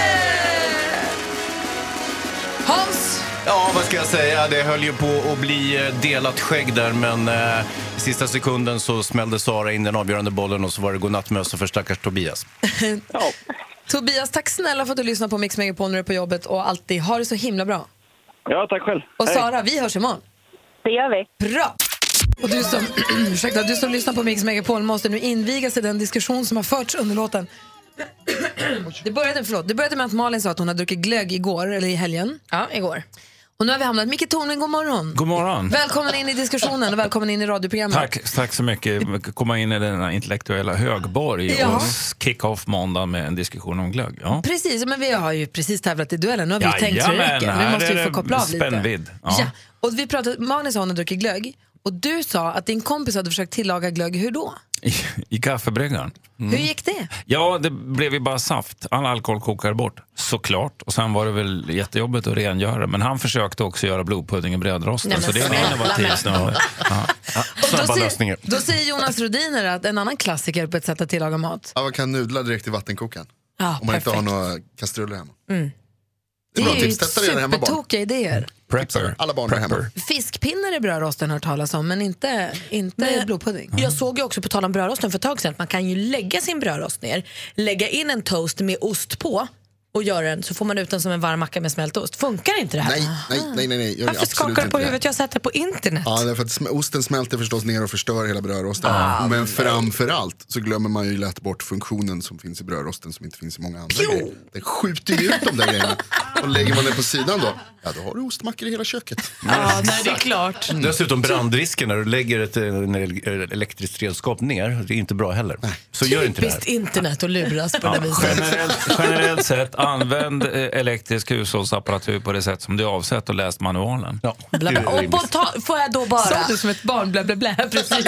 Hans, Ja, vad ska jag säga? Det höll ju på att bli eh, delat skägg där, men eh, i sista sekunden så smällde Sara in den avgörande bollen och så var det godnattmössa för stackars Tobias. Tobias, tack snälla för att du lyssnar på Mix Megapol när du är på jobbet och alltid. Ha det så himla bra. Ja, tack själv. Och Hej. Sara, vi hörs imorgon. Det gör vi. Bra! Och du som, ursäkta, du som lyssnar på Mix Megapol måste nu invigas i den diskussion som har förts under låten. Det började, förlåt, det började med att Malin sa att hon hade druckit glögg igår, eller i helgen. Ja, igår. Och nu har vi hamnat, Micke Tornving, god morgon. God morgon. Välkommen in i diskussionen och välkommen in i radioprogrammet. Tack, tack så mycket. Komma in i denna intellektuella högborg Ja. och kick off måndag med en diskussion om glögg. Ja. Precis, men vi har ju precis tävlat i duellen. Nu har vi ju tänkt Jajamän, räcker. Nu måste vi få koppla av lite. spännvidd. Ja. Ja. Och vi pratade, hon hade druckit glögg och du sa att din kompis hade försökt tillaga glögg. Hur då? I, I kaffebryggaren. Mm. Hur gick det? Ja, det blev ju bara saft. All alkohol kokade bort, såklart. Och sen var det väl jättejobbigt att rengöra. Men han försökte också göra blodpudding i brödrosten. Så det är en innovativ snubbe. Ja. Och då, säger, då säger Jonas Rodiner att en annan klassiker på ett sätt att tillaga mat. Ja, man kan nudla direkt i vattenkokaren. Ja, Om man inte har perfekt. några kastruller hemma. Mm. Det är bra tips. Testa det hemma barn. supertokiga idéer. Prepper. Alla barn hemma. Fiskpinnar i brödrosten har talas om, men inte, inte Men- blodpudding. Jag såg ju också på tal om brödrosten för ett tag sedan att man kan ju lägga sin brödrost ner, lägga in en toast med ost på och göra den så får man ut den som en varm macka med smältost. Funkar inte det här? Nej, nej, nej, nej, nej. Gör Varför skakar du på det. huvudet? Jag har sett det på internet. Ja, därför att osten smälter förstås ner och förstör hela brödrosten. Ah, Men framför allt så glömmer man ju lätt bort funktionen som finns i brödrosten som inte finns i många andra grejer. Den skjuter ju ut de där grejerna. Och lägger man den på sidan då, ja då har du ostmackor i hela köket. Ja, nej, det är klart. Dessutom brandrisken när du lägger ett eh, en el- elektriskt redskap ner, det är inte bra heller. Så gör inte det här. Typiskt internet och luras på Ja, det viset. generellt, generellt sett, använd eh, elektrisk hushållsapparatur på det sätt som det är avsett och läs manualen. Ja, Bla, bla. Och på ta- får jag då bara... Sa du som ett barn, blä blä blä. Precis.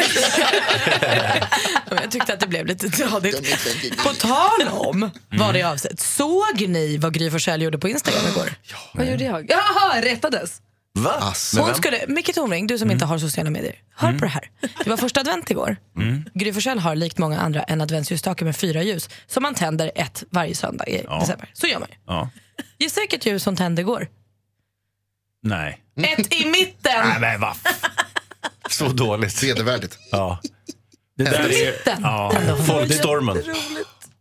Jag tyckte att det blev lite tradigt. På tal om vad det är avsett. Såg ni vad Gry Forssell gjorde på Instagram igår? Vad gjorde jag? Jaha, rättades. Va? Hon skulle, Micke Tornving, du som inte har sociala medier, hör på det här. Det var första advent igår. Gry Forssell har likt många andra en adventsljusstake med fyra ljus som man tänder ett varje söndag i december. Så gör man ju. Ja. Gissa vilket ljus hon tände igår? Nej. Ett i mitten! Nej, men va? Så dåligt. Vedervärdigt. Ja. Det där är... Mitten. Ja. Folkstormen.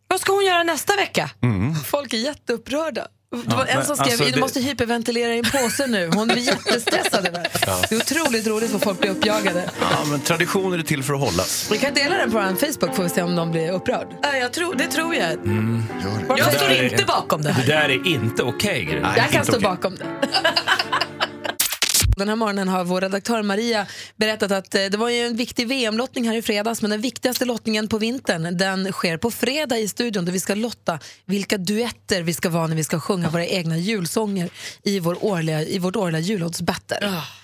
Vad ska hon göra nästa vecka? Folk är jätteupprörda. Det var Ja, en som skrev alltså du det- måste hyperventilera i en påse nu. Hon blir jättestressad. över det. Det är otroligt roligt vad folk blir uppjagade. Ja, men traditioner är till för att hållas. Vi kan dela den på vår Facebook får vi se om de blir upprörd. Ja, jag tror, det tror jag. Gör det. Jag Det står inte bakom det Det här. där är inte okej, Gry. Jag kan stå okej. bakom det. Den här morgonen har vår redaktör Maria berättat att eh, det var ju en viktig VM-lottning här i fredags men den viktigaste lottningen på vintern den sker på fredag i studion där vi ska lotta vilka duetter vi ska vara när vi ska sjunga våra egna julsånger i, vår årliga, i vårt årliga jullåtsbattle. Ah.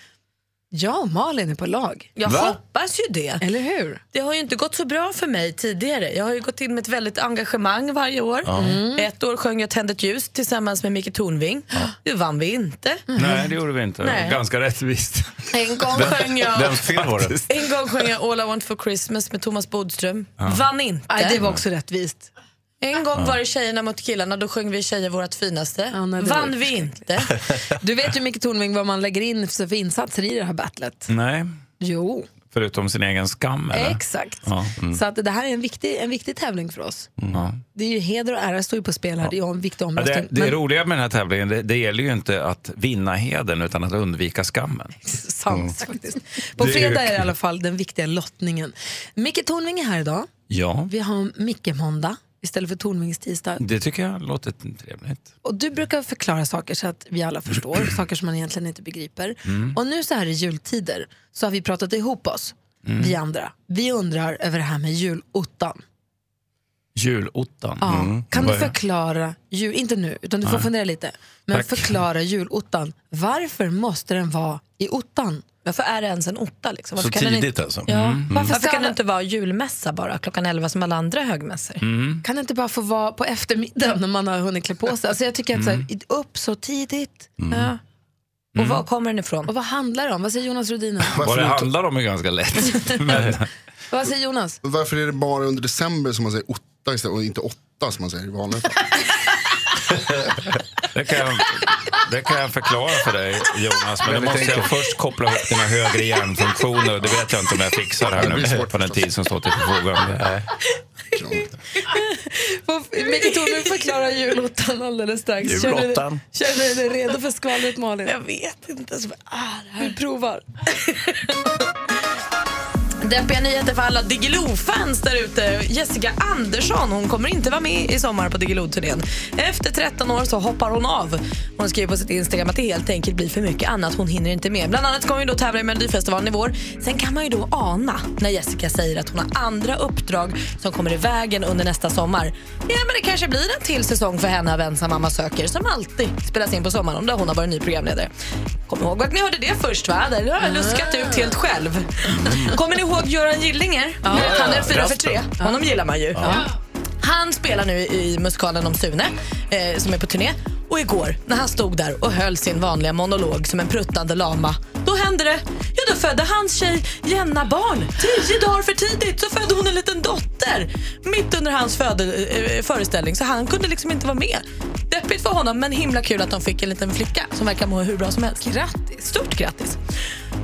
Ja, Malin är på lag. Jag Va? hoppas ju det. Eller hur? Det har ju inte gått så bra för mig tidigare. Jag har ju gått in med ett väldigt engagemang varje år. Mm. Ett år sjöng jag Tänd ett ljus tillsammans med Micke Tornving. Det vann vi inte. Nej, det gjorde vi inte. Nej. Ganska rättvist. En gång sjöng jag Vems fel var det? en gång sjöng jag All I want for Christmas med Thomas Bodström. Vann inte. Nej, det var också rättvist. En gång var det tjejerna mot killarna, då sjöng vi tjejer vårt finaste. Ja, nej, Vann vi inte. Du vet ju Micke Tornving vad man lägger in för insatser i det här battlet. Nej, Jo, förutom sin egen skam. Eller? exakt. Ja. Mm. Så att det här är en viktig, en viktig tävling för oss. Ja. Det är ju heder och ära står ju på spel här. Det är ju en viktig Ja, omröstning. det, det Men- roliga med den här tävlingen, det, det gäller ju inte att vinna heden utan att undvika skammen. Sant faktiskt. På fredag är det i alla fall den viktiga lottningen. Micke Tornving är här idag. Ja, Vi har Micke-måndag istället för Tornvings tisdag. det tycker jag låter trevligt. Och du brukar förklara saker så att vi alla förstår, saker som man egentligen inte begriper. Mm. Och nu så här i jultider så har vi pratat ihop oss, Mm. vi andra. Vi undrar över det här med julottan. Julottan. Ja. Mm. Kan du förklara, jul, inte nu, utan du får Nej. fundera lite. Men Tack. förklara julottan. Varför måste den vara i ottan? Varför är det ens en otta? Liksom? Så Varför kan tidigt inte, alltså? Ja. Mm. Varför, ska kan alla- det inte vara julmässa bara klockan 11 som alla andra högmässor? Mm. Kan det inte bara få vara på eftermiddagen när man har hunnit klä på sig? Alltså jag tycker att så här, upp så tidigt. Ja. Och var kommer den ifrån? Och vad handlar det om? Vad säger Jonas Rhodiner? Vad Varför, det handlar om är ganska lätt. Men, vad säger Jonas? varför är det bara under december som man säger otta istället och inte åtta som man säger i vanliga fall? det, kan jag, det kan jag förklara för dig Jonas, men då måste jag först koppla ihop dina högre hjärnfunktioner det vet jag inte om jag fixar här nu svårt på den tid som står till förfogande. Micke Tornving förklarar julottan alldeles strax. Julottan. Känner du dig redo för skvallret Malin? Jag vet inte. Så, ah, det här. Vi provar. Deppiga nyheter för alla Diggiloo-fans där ute. Jessica Andersson hon kommer inte vara med i sommar på Diggiloo-turnén. Efter 13 år så hoppar hon av. Hon skriver på sitt Instagram att det helt enkelt blir för mycket annat. Hon hinner inte med. Bland annat ska hon då tävla i Melodifestivalen i vår. Sen kan man ju då ana när Jessica säger att hon har andra uppdrag som kommer i vägen under nästa sommar. Ja, men det kanske blir en till säsong för henne av Ensam mamma söker som alltid spelas in på sommaren där hon har varit ny programledare. Kom ihåg att ni hörde det först va? Det har jag luskat ut helt själv. Kommer ni ihåg Göran Gillinger? Han är fyra för tre. Honom gillar man ju. Han spelar nu i musikalen om Sune eh, som är på turné. Och igår när han stod där och höll sin vanliga monolog som en pruttande lama, då hände det. Ja, då födde hans tjej Jenna barn. Tio dagar för tidigt så födde hon en liten dotter. Mitt under hans föde, eh, föreställning så han kunde liksom inte vara med. Deppigt för honom, men himla kul att de fick en liten flicka som verkar må hur bra som helst. Grattis! Stort grattis!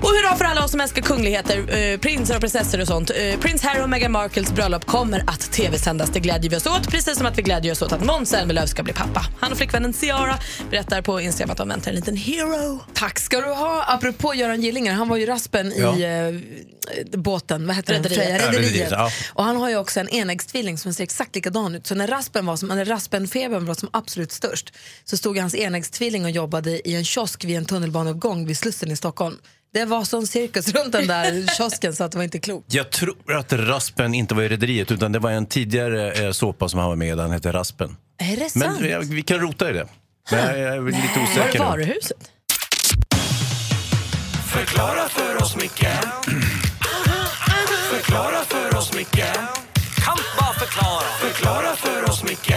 Och hurra för alla oss som älskar kungligheter, eh, prinsar och prinsessor och sånt. Eh, Prins Harry och Meghan Markles bröllop kommer att tv-sändas. Det glädjer vi oss åt, precis som att vi glädjer oss åt att Måns Zelmerlöw ska bli pappa. Han och flickvännen Ciara berättar på Instagram att de väntar en liten hero. Tack ska du ha. Apropå Göran Gillinger, han var ju raspen Ja. i eh, båten, vad heter den? Rederiet. Ja. Och han har ju också en enäggstvilling som ser exakt likadan ut. Så när raspen var som, när raspenfebern var som absolut störst så stod hans enäggstvilling och jobbade i en kiosk vid en tunnelbaneuppgång vid Slussen i Stockholm. Det var sån cirkus runt den där kiosken så att det var inte klokt. Jag tror att Raspen inte var i Rederiet utan det var en tidigare eh, såpa som han var med i. Den hette Raspen. Är det sant? Men eh, vi kan rota i det. Men jag är lite Var det osäker varuhuset? Förklara för oss, Micke Förklara för oss, Micke Kan bara förklara Förklara för oss, Micke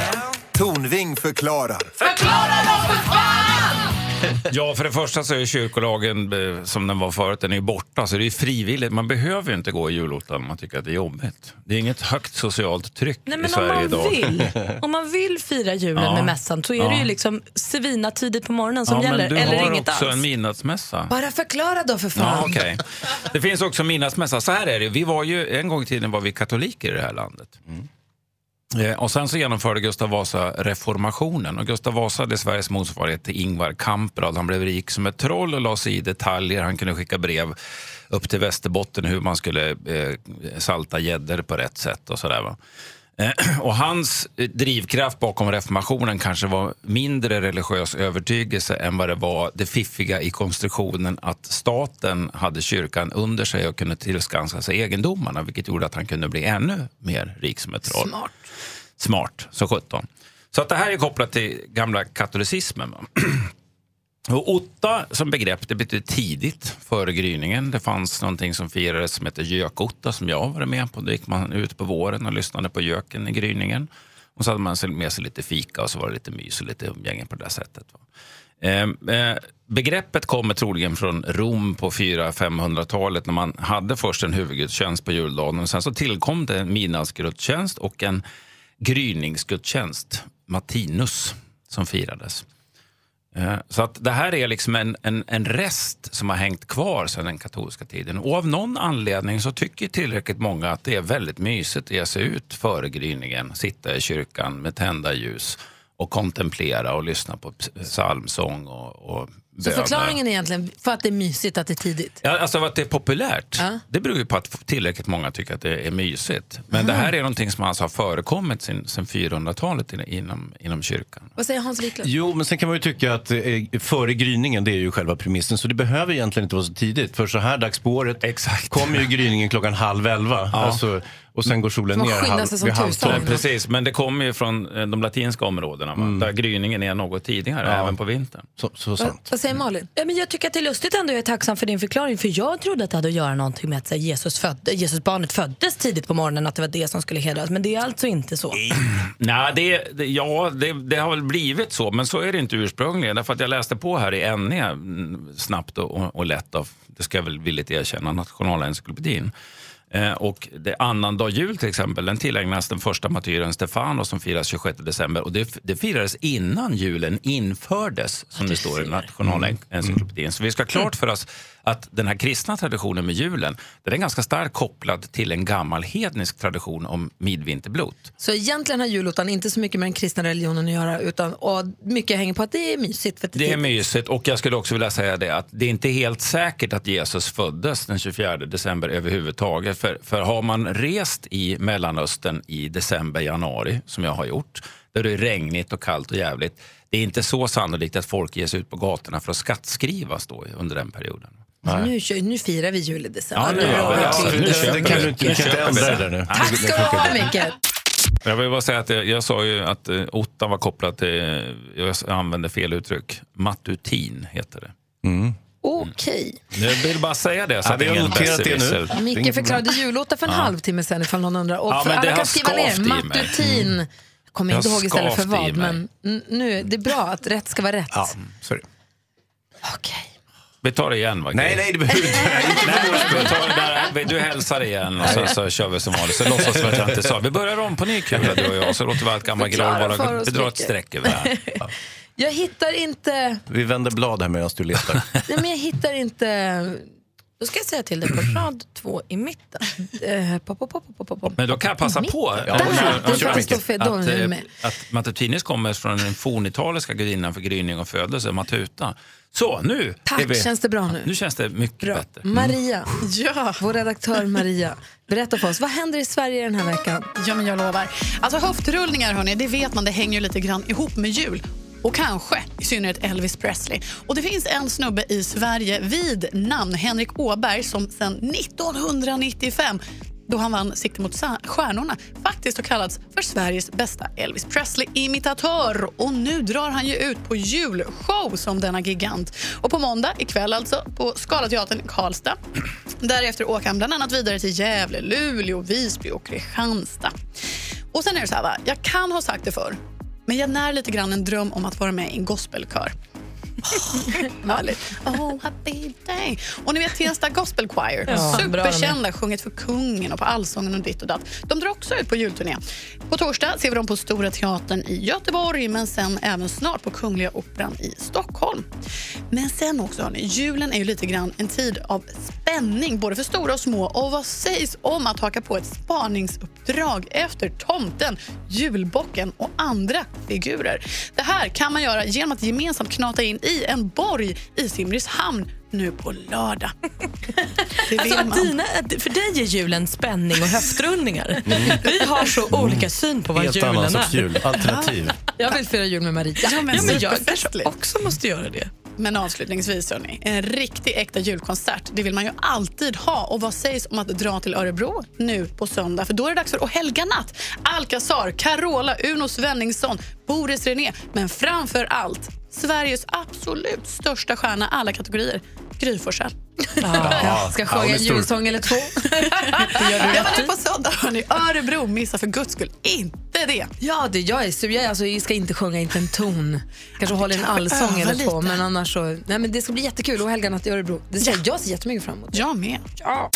Tornving förklarar. Förklara då för fan! Ja, för det första så är kyrkolagen eh, som den var förut, den är ju borta. Så det är frivilligt. Man behöver ju inte gå i julottan om man tycker att det är jobbigt. Det är inget högt socialt tryck Nej, i men om Sverige man, idag. vill, om man vill fira julen Ja. med mässan så är det Ja. ju liksom svina tidigt på morgonen som ja, gäller. men du eller har inget också alls. en midnattsmässa. Bara förklara då för Ja, fan. okej. Det finns också midnattsmässa. Så här är det, vi var ju, en gång i tiden var vi katoliker i det här landet. Eh, Eh, och sen så genomförde Gustav Vasa reformationen. Och Gustav Vasa det är Sveriges motsvarighet till Ingvar Kamprad. Han blev rik som ett troll och la sig i detaljer. Han kunde skicka brev upp till Västerbotten hur man skulle eh, salta gäddor på rätt sätt och sådär. Va? Eh, Och hans drivkraft bakom reformationen kanske var mindre religiös övertygelse än vad det var det fiffiga i konstruktionen att staten hade kyrkan under sig och kunde tillskansa sig egendomarna vilket gjorde att han kunde bli ännu mer rik som ett troll. Smart. Smart, så sjutton. Så att det här är kopplat till gamla katolicismen. Och otta som begrepp det betyder tidigt, före gryningen. Det fanns någonting som firades som hette gökotta som jag var med på. Då gick man ut på våren och lyssnade på göken i gryningen. Och så hade man med sig lite fika och så var det lite mys och lite umgänge på det där sättet. Ehm, eh, begreppet kommer troligen från Rom på 400-500-talet när man hade först en huvudgudstjänst på juldagen. Och sen så tillkom det en midnattsgudstjänst och en gryningsgudstjänst, Matinus, som firades. Eh, så att det här är liksom en, en, en rest som har hängt kvar sedan den katolska tiden. Och av någon anledning så tycker tillräckligt många att det är väldigt mysigt att ge sig ut före gryningen, sitta i kyrkan med tända ljus och kontemplera och lyssna på psalmsång och, och så förklaringen är egentligen för att det är mysigt att det är tidigt. Ja, alltså att det är populärt, Ja. det beror ju på att tillräckligt många tycker att det är mysigt. Men det här är någonting som alltså har förekommit sedan 400-talet in- inom, inom kyrkan. Vad säger Hans Wiklund? Jo, men sen kan man ju tycka att eh, före gryningen, det är ju själva premissen. Så det behöver egentligen inte vara så tidigt. För så här dags på året kommer ju gryningen klockan halv elva. Alltså, och sen går solen ner halv, sig som vid halv tusan. tolv. Precis, men det kommer ju från eh, de latinska områdena va? där gryningen är något tidigare, Ja. även på vintern. Så, så Vad, sant. vad säger Malin? Ja, men jag tycker att det är lustigt ändå. Jag är tacksam för din förklaring. För Jag trodde att det hade att göra någonting med att här, Jesus, födde, Jesus barnet föddes tidigt på morgonen. Att det var det som skulle hedras. Men det är alltså inte så. Nej, det, det, ja, det, det har väl blivit så, men så är det inte ursprungligen. Därför att jag läste på här i NE mm, snabbt och, och, och lätt, av, det ska jag väl villigt erkänna, Nationalencyklopedin. Eh, och det annandag jul till exempel, den tillägnas den första martyren Stefano som firas 26 december. Och det, det firades innan julen infördes, som det står i Nationalencyklopedin. Så vi ska klart för oss att den här kristna traditionen med julen, den är ganska starkt kopplad till en gammal hednisk tradition om midvinterblot. Så egentligen har julottan inte så mycket med den kristna religionen att göra utan och mycket hänger på att det är mysigt. För det Det är mysigt och jag skulle också vilja säga det att det är inte helt säkert att Jesus föddes den 24 december överhuvudtaget. För, för har man rest i Mellanöstern i december, januari, som jag har gjort, där det är regnigt och kallt och jävligt, det är inte så sannolikt att folk ger sig ut på gatorna för att skattskrivas då under den perioden. Nu, kör- nu firar vi jul i december. Ja, nu. Nu kan du inte, du kan inte köper vi ändra det. det där nu. Tack ska du ha Micke. Jag vill bara säga att jag, jag sa ju att eh, ottan var kopplat till, jag använde fel uttryck, matutin heter det. Okej. Jag vill bara säga det så Ja, att vi har noterat det nu. Micke förklarade julotta för en halvtimme sedan ifall någon undrar. Och Ja, för alla kan skriva ner matutin. Jag kommer inte ihåg istället för vad. Men nu, det är bra att rätt ska vara rätt. Ja, så är det. Vi tar det igen va? Nej, nej, det behöver du inte. Nej, vi tar där. Du hälsar igen och så, så kör vi som vanligt. Så låtsas vi att jag inte sa. Vi börjar om på ny kula du och jag. Så låter vi allt gamla groll bara vi drar ett streck över det här. Jag hittar inte... Vi vänder blad här medan du letar. Nej, men jag hittar inte... Då ska jag säga till dig på rad två i mitten. Eh, pop, pop, pop, pop, pop, pop. Men då kan jag passa på Ja, Där, att, eh, att Matutinis kommer från den fornitaliska gudinnan för gryning och födelse, Matuta. Så, nu Tack, vi... känns det bra nu? Nu känns det mycket bättre. Maria, vår redaktör Maria, berätta för oss. Vad händer i Sverige den här veckan? Ja, men jag lovar. Alltså höftrullningar, hörni, det vet man, det hänger ju lite grann ihop med jul. Och kanske i synnerhet Elvis Presley. Och det finns en snubbe i Sverige vid namn Henrik Åberg som sedan 1995 då han vann Sikte mot stjärnorna faktiskt har kallats för Sveriges bästa Elvis Presley-imitatör. Och nu drar han ju ut på julshow som denna gigant. Och på måndag ikväll alltså på Scalateatern i Karlstad. Därefter åker han bland annat vidare till Gävle, Luleå, Visby och Kristianstad. Och sen är det så här, va? jag kan ha sagt det förr, men jag när lite grann en dröm om att vara med i en gospelkör. Härligt. Oh, happy day. Och ni vet Tensta Gospel Choir, Ja, superkända, sjungit för kungen och på Allsången och ditt och datt. De drar också ut på julturné. På torsdag ser vi dem på Stora Teatern i Göteborg men sen även snart på Kungliga Operan i Stockholm. Men sen också, hörni, julen är ju lite grann en tid av spänning både för stora och små. Och vad sägs om att haka på ett spaningsuppdrag efter tomten, julbocken och andra figurer? Det här kan man göra genom att gemensamt knata in i en borg i Simrishamn nu på lördag. Det vill Alltså, man. dina, för dig är julen spänning och höftrullningar. Mm. Vi har så olika syn på vad Helt julen annan är. sorts jul. Alternativ. Jag vill fira jul med Maria. Ja, men, Ja, men jag kanske också måste göra det. Men avslutningsvis, hörni, en riktig äkta julkonsert det vill man ju alltid ha. Och vad sägs om att dra till Örebro nu på söndag? För då är det dags för att helga natt. Alcazar, Carola, Uno Svenningsson, Boris René, men framför allt Sveriges absolut största stjärna alla kategorier, Gry Forssell. Ja. Ska jag sjunga en julsång eller två? Det gör du ja, men på söndag, hörni. Örebro, missa för guds skull inte det. Ja, det, jag, är, sur. jag, alltså, jag ska inte sjunga inte en ton. Kanske hålla en allsång eller två. lite. Men annars så, nej, men det ska bli jättekul. Och helganatt i Örebro. Det ser, Jag ser jättemycket fram emot. Jag med. Ja.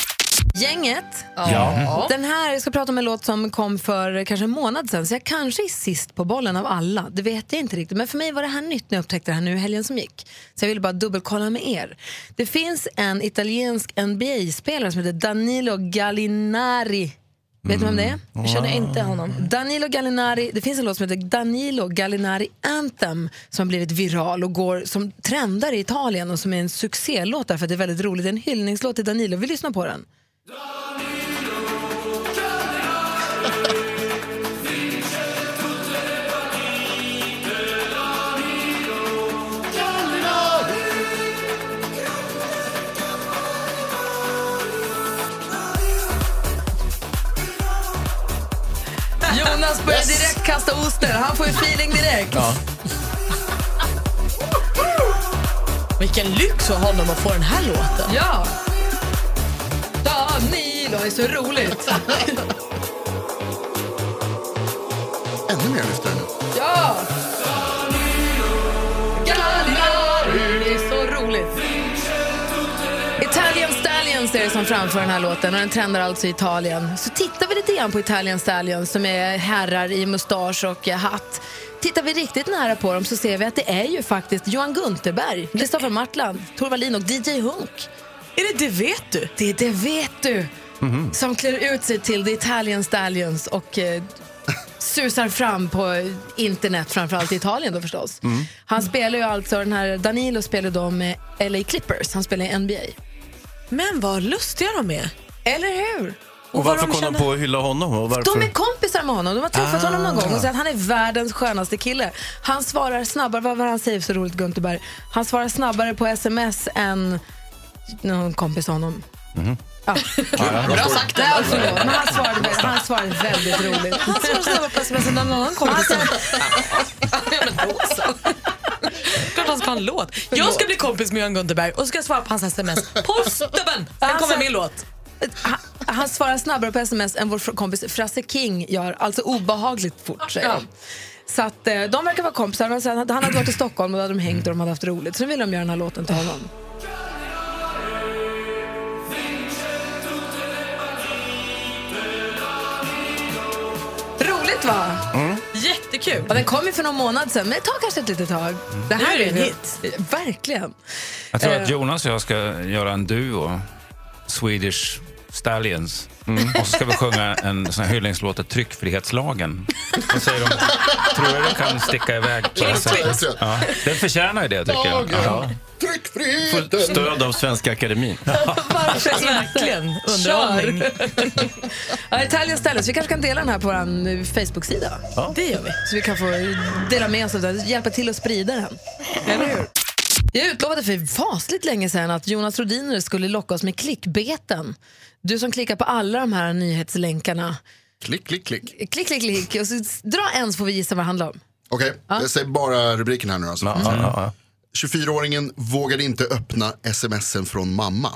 Gänget. Ja. Den här, jag ska prata om en låt som kom för kanske en månad sedan. Så jag kanske är sist på bollen av alla. Det vet jag inte riktigt. Men för mig var det här nytt när jag upptäckte det här nu i helgen som gick. Så jag ville bara dubbelkolla med er. Det finns en italiensk NBA-spelare som heter Danilo Gallinari. Vet ni vem det är? Jag känner inte honom. Danilo Gallinari, det finns en låt som heter Danilo Gallinari Anthem som har blivit viral och går som trendar i Italien och som är en succélåt därför att det är väldigt roligt. Det är en hyllningslåt till Danilo. Vi lyssnar på den. Jonas börjar direkt kasta oster. Han får ju feeling direkt. Ja. Vilken lyx för honom att få den här låten. Ja! Det är så roligt. Ännu mer lyfter nu. Ja! Gallinari, det är så roligt. Italian Stallions är det som framför den här låten och den trendar alltså i Italien. Så tittar vi lite grann på Italian Stallions som är herrar i mustasch och hatt. Tittar vi riktigt nära på dem så ser vi att det är ju faktiskt Johan Gunterberg, Kristoffer Martland, Tor Wallin och DJ Hunk. Är det Det vet du? Det är Det vet du som klär ut sig till The Italian Stallions och eh, susar fram på internet, framförallt i Italien då förstås. Han spelar ju alltså, den här Danilo spelar då med LA Clippers, han spelar i NBA. Men vad lustiga de är. Eller hur? Och vad varför de kom de känner- på att hylla honom? Och varför? De är kompisar med honom, de har träffat Ah. honom någon gång och säger att han är världens skönaste kille. Han svarar snabbare, vad var han säger så roligt Gunterberg? Han svarar snabbare på sms än någon kompis honom. Mhm. Ja. Bra sagt. Nej, förlåt, men han svarade, han svarade väldigt roligt. Han svarar snabbare på sms än någon annan kompis. Klart han ska ha en låt. Jag ska bli kompis med Johan Gunterberg och ska svara på hans sms på stubben. Sen kommer min låt. Han, han svarar snabbare på sms än vår kompis Frasse King gör, alltså obehagligt fort säger Ja. Så att, eh, de verkar vara kompisar. Han hade varit i Stockholm och då hade de hängt och de hade haft roligt. Så nu vill de göra den här låten till honom. Härligt va? Jättekul. Ja, den kom ju för någon månad sedan, men det tar kanske ett litet tag. Det här Nu är en hit. Verkligen. Jag tror Eh. att Jonas och jag ska göra en duo, Swedish Stallions. Och så ska vi sjunga en sån här hyllningslåt till tryckfrihetslagen. Vad säger de? Tror du det kan sticka iväg på det sättet? Ja, den förtörtjänar ju det tycker jag. Ja. Tryckfriheten! Stöd av Svenska Akademin. Varför Verkligen. Underhållning. Ja, Italian Stylist. Vi kanske kan dela den här på vår Facebook-sida. Det gör vi. Så vi kan få dela med oss av den, hjälpa till att sprida den. Eller hur? Jag utlovade för fasligt länge sedan att Jonas Rodiner skulle locka oss med klickbeten. Du som klickar på alla de här nyhetslänkarna. Klick, klick, klick. Klick, klick, klick. Och så dra en så får vi gissa vad det handlar om. Okej, jag säger bara rubriken här nu alltså. Ja, ja, ja. 24-åringen vågade inte öppna smsen från mamma.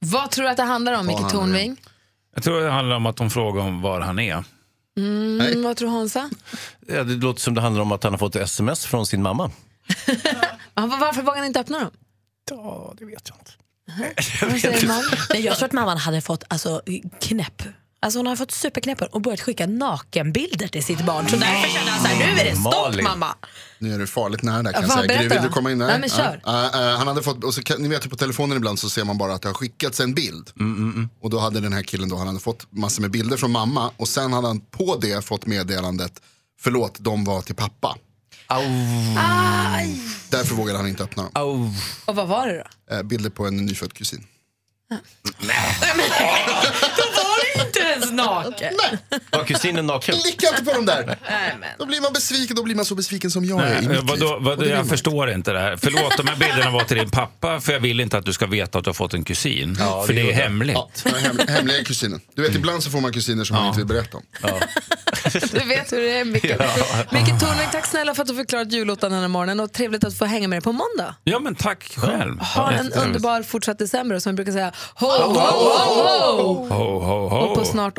Vad tror du att det handlar om, Micke? Tornving? Jag tror det handlar om att de frågar om var han är. Mm, vad tror Hansa? Ja, det låter som det handlar om att han har fått sms från sin mamma. Ja, Varför vågar han inte öppna dem? Ja, det vet jag inte. Vad säger man? Nej, jag tror att mamman hade fått alltså, knäpp. Alltså hon har fått superknäppen och börjat skicka nakenbilder till sitt barn. Så därför kände han så här, nu är det stopp Malin. mamma. Nu är det farligt nära där kan Ja, jag säga. Gry, vill du komma in? Nej, men kör. Ja, eh, eh, han hade fått, och så kan, ni vet ju på telefonen ibland så ser man bara att det har skickats en bild. Och då hade den här killen då, han hade fått massor med bilder från mamma och sen hade han på det fått meddelandet, förlåt, de var till pappa. Aj. Därför vågade han inte öppna dem. Och vad var det då? Eh, bilder på en nyfödd kusin. Var naken. Var kusinen naken? Klicka inte på dem där! Då blir man besviken, då blir man så besviken som jag är i Nej, mitt vadå, liv. vadå, Och det vill jag man. förstår inte det här. Förlåt, de här bilderna var till din pappa för jag vill inte att du ska veta att du har fått en kusin. Ja, för det det är gjorde jag. hemligt. Ja, den hemliga kusinen. Du vet ibland så får man kusiner som man inte vill berätta om. Du vet hur det är, Micke. Micke Tornving, tack snälla för att du förklarat jullåten den här morgonen och trevligt att få hänga med dig på måndag. Ja, men tack själv. Ha en underbar fortsatt december och som vi brukar säga, ho, ho, ho, ho! Ho, ho, ho. Och på snart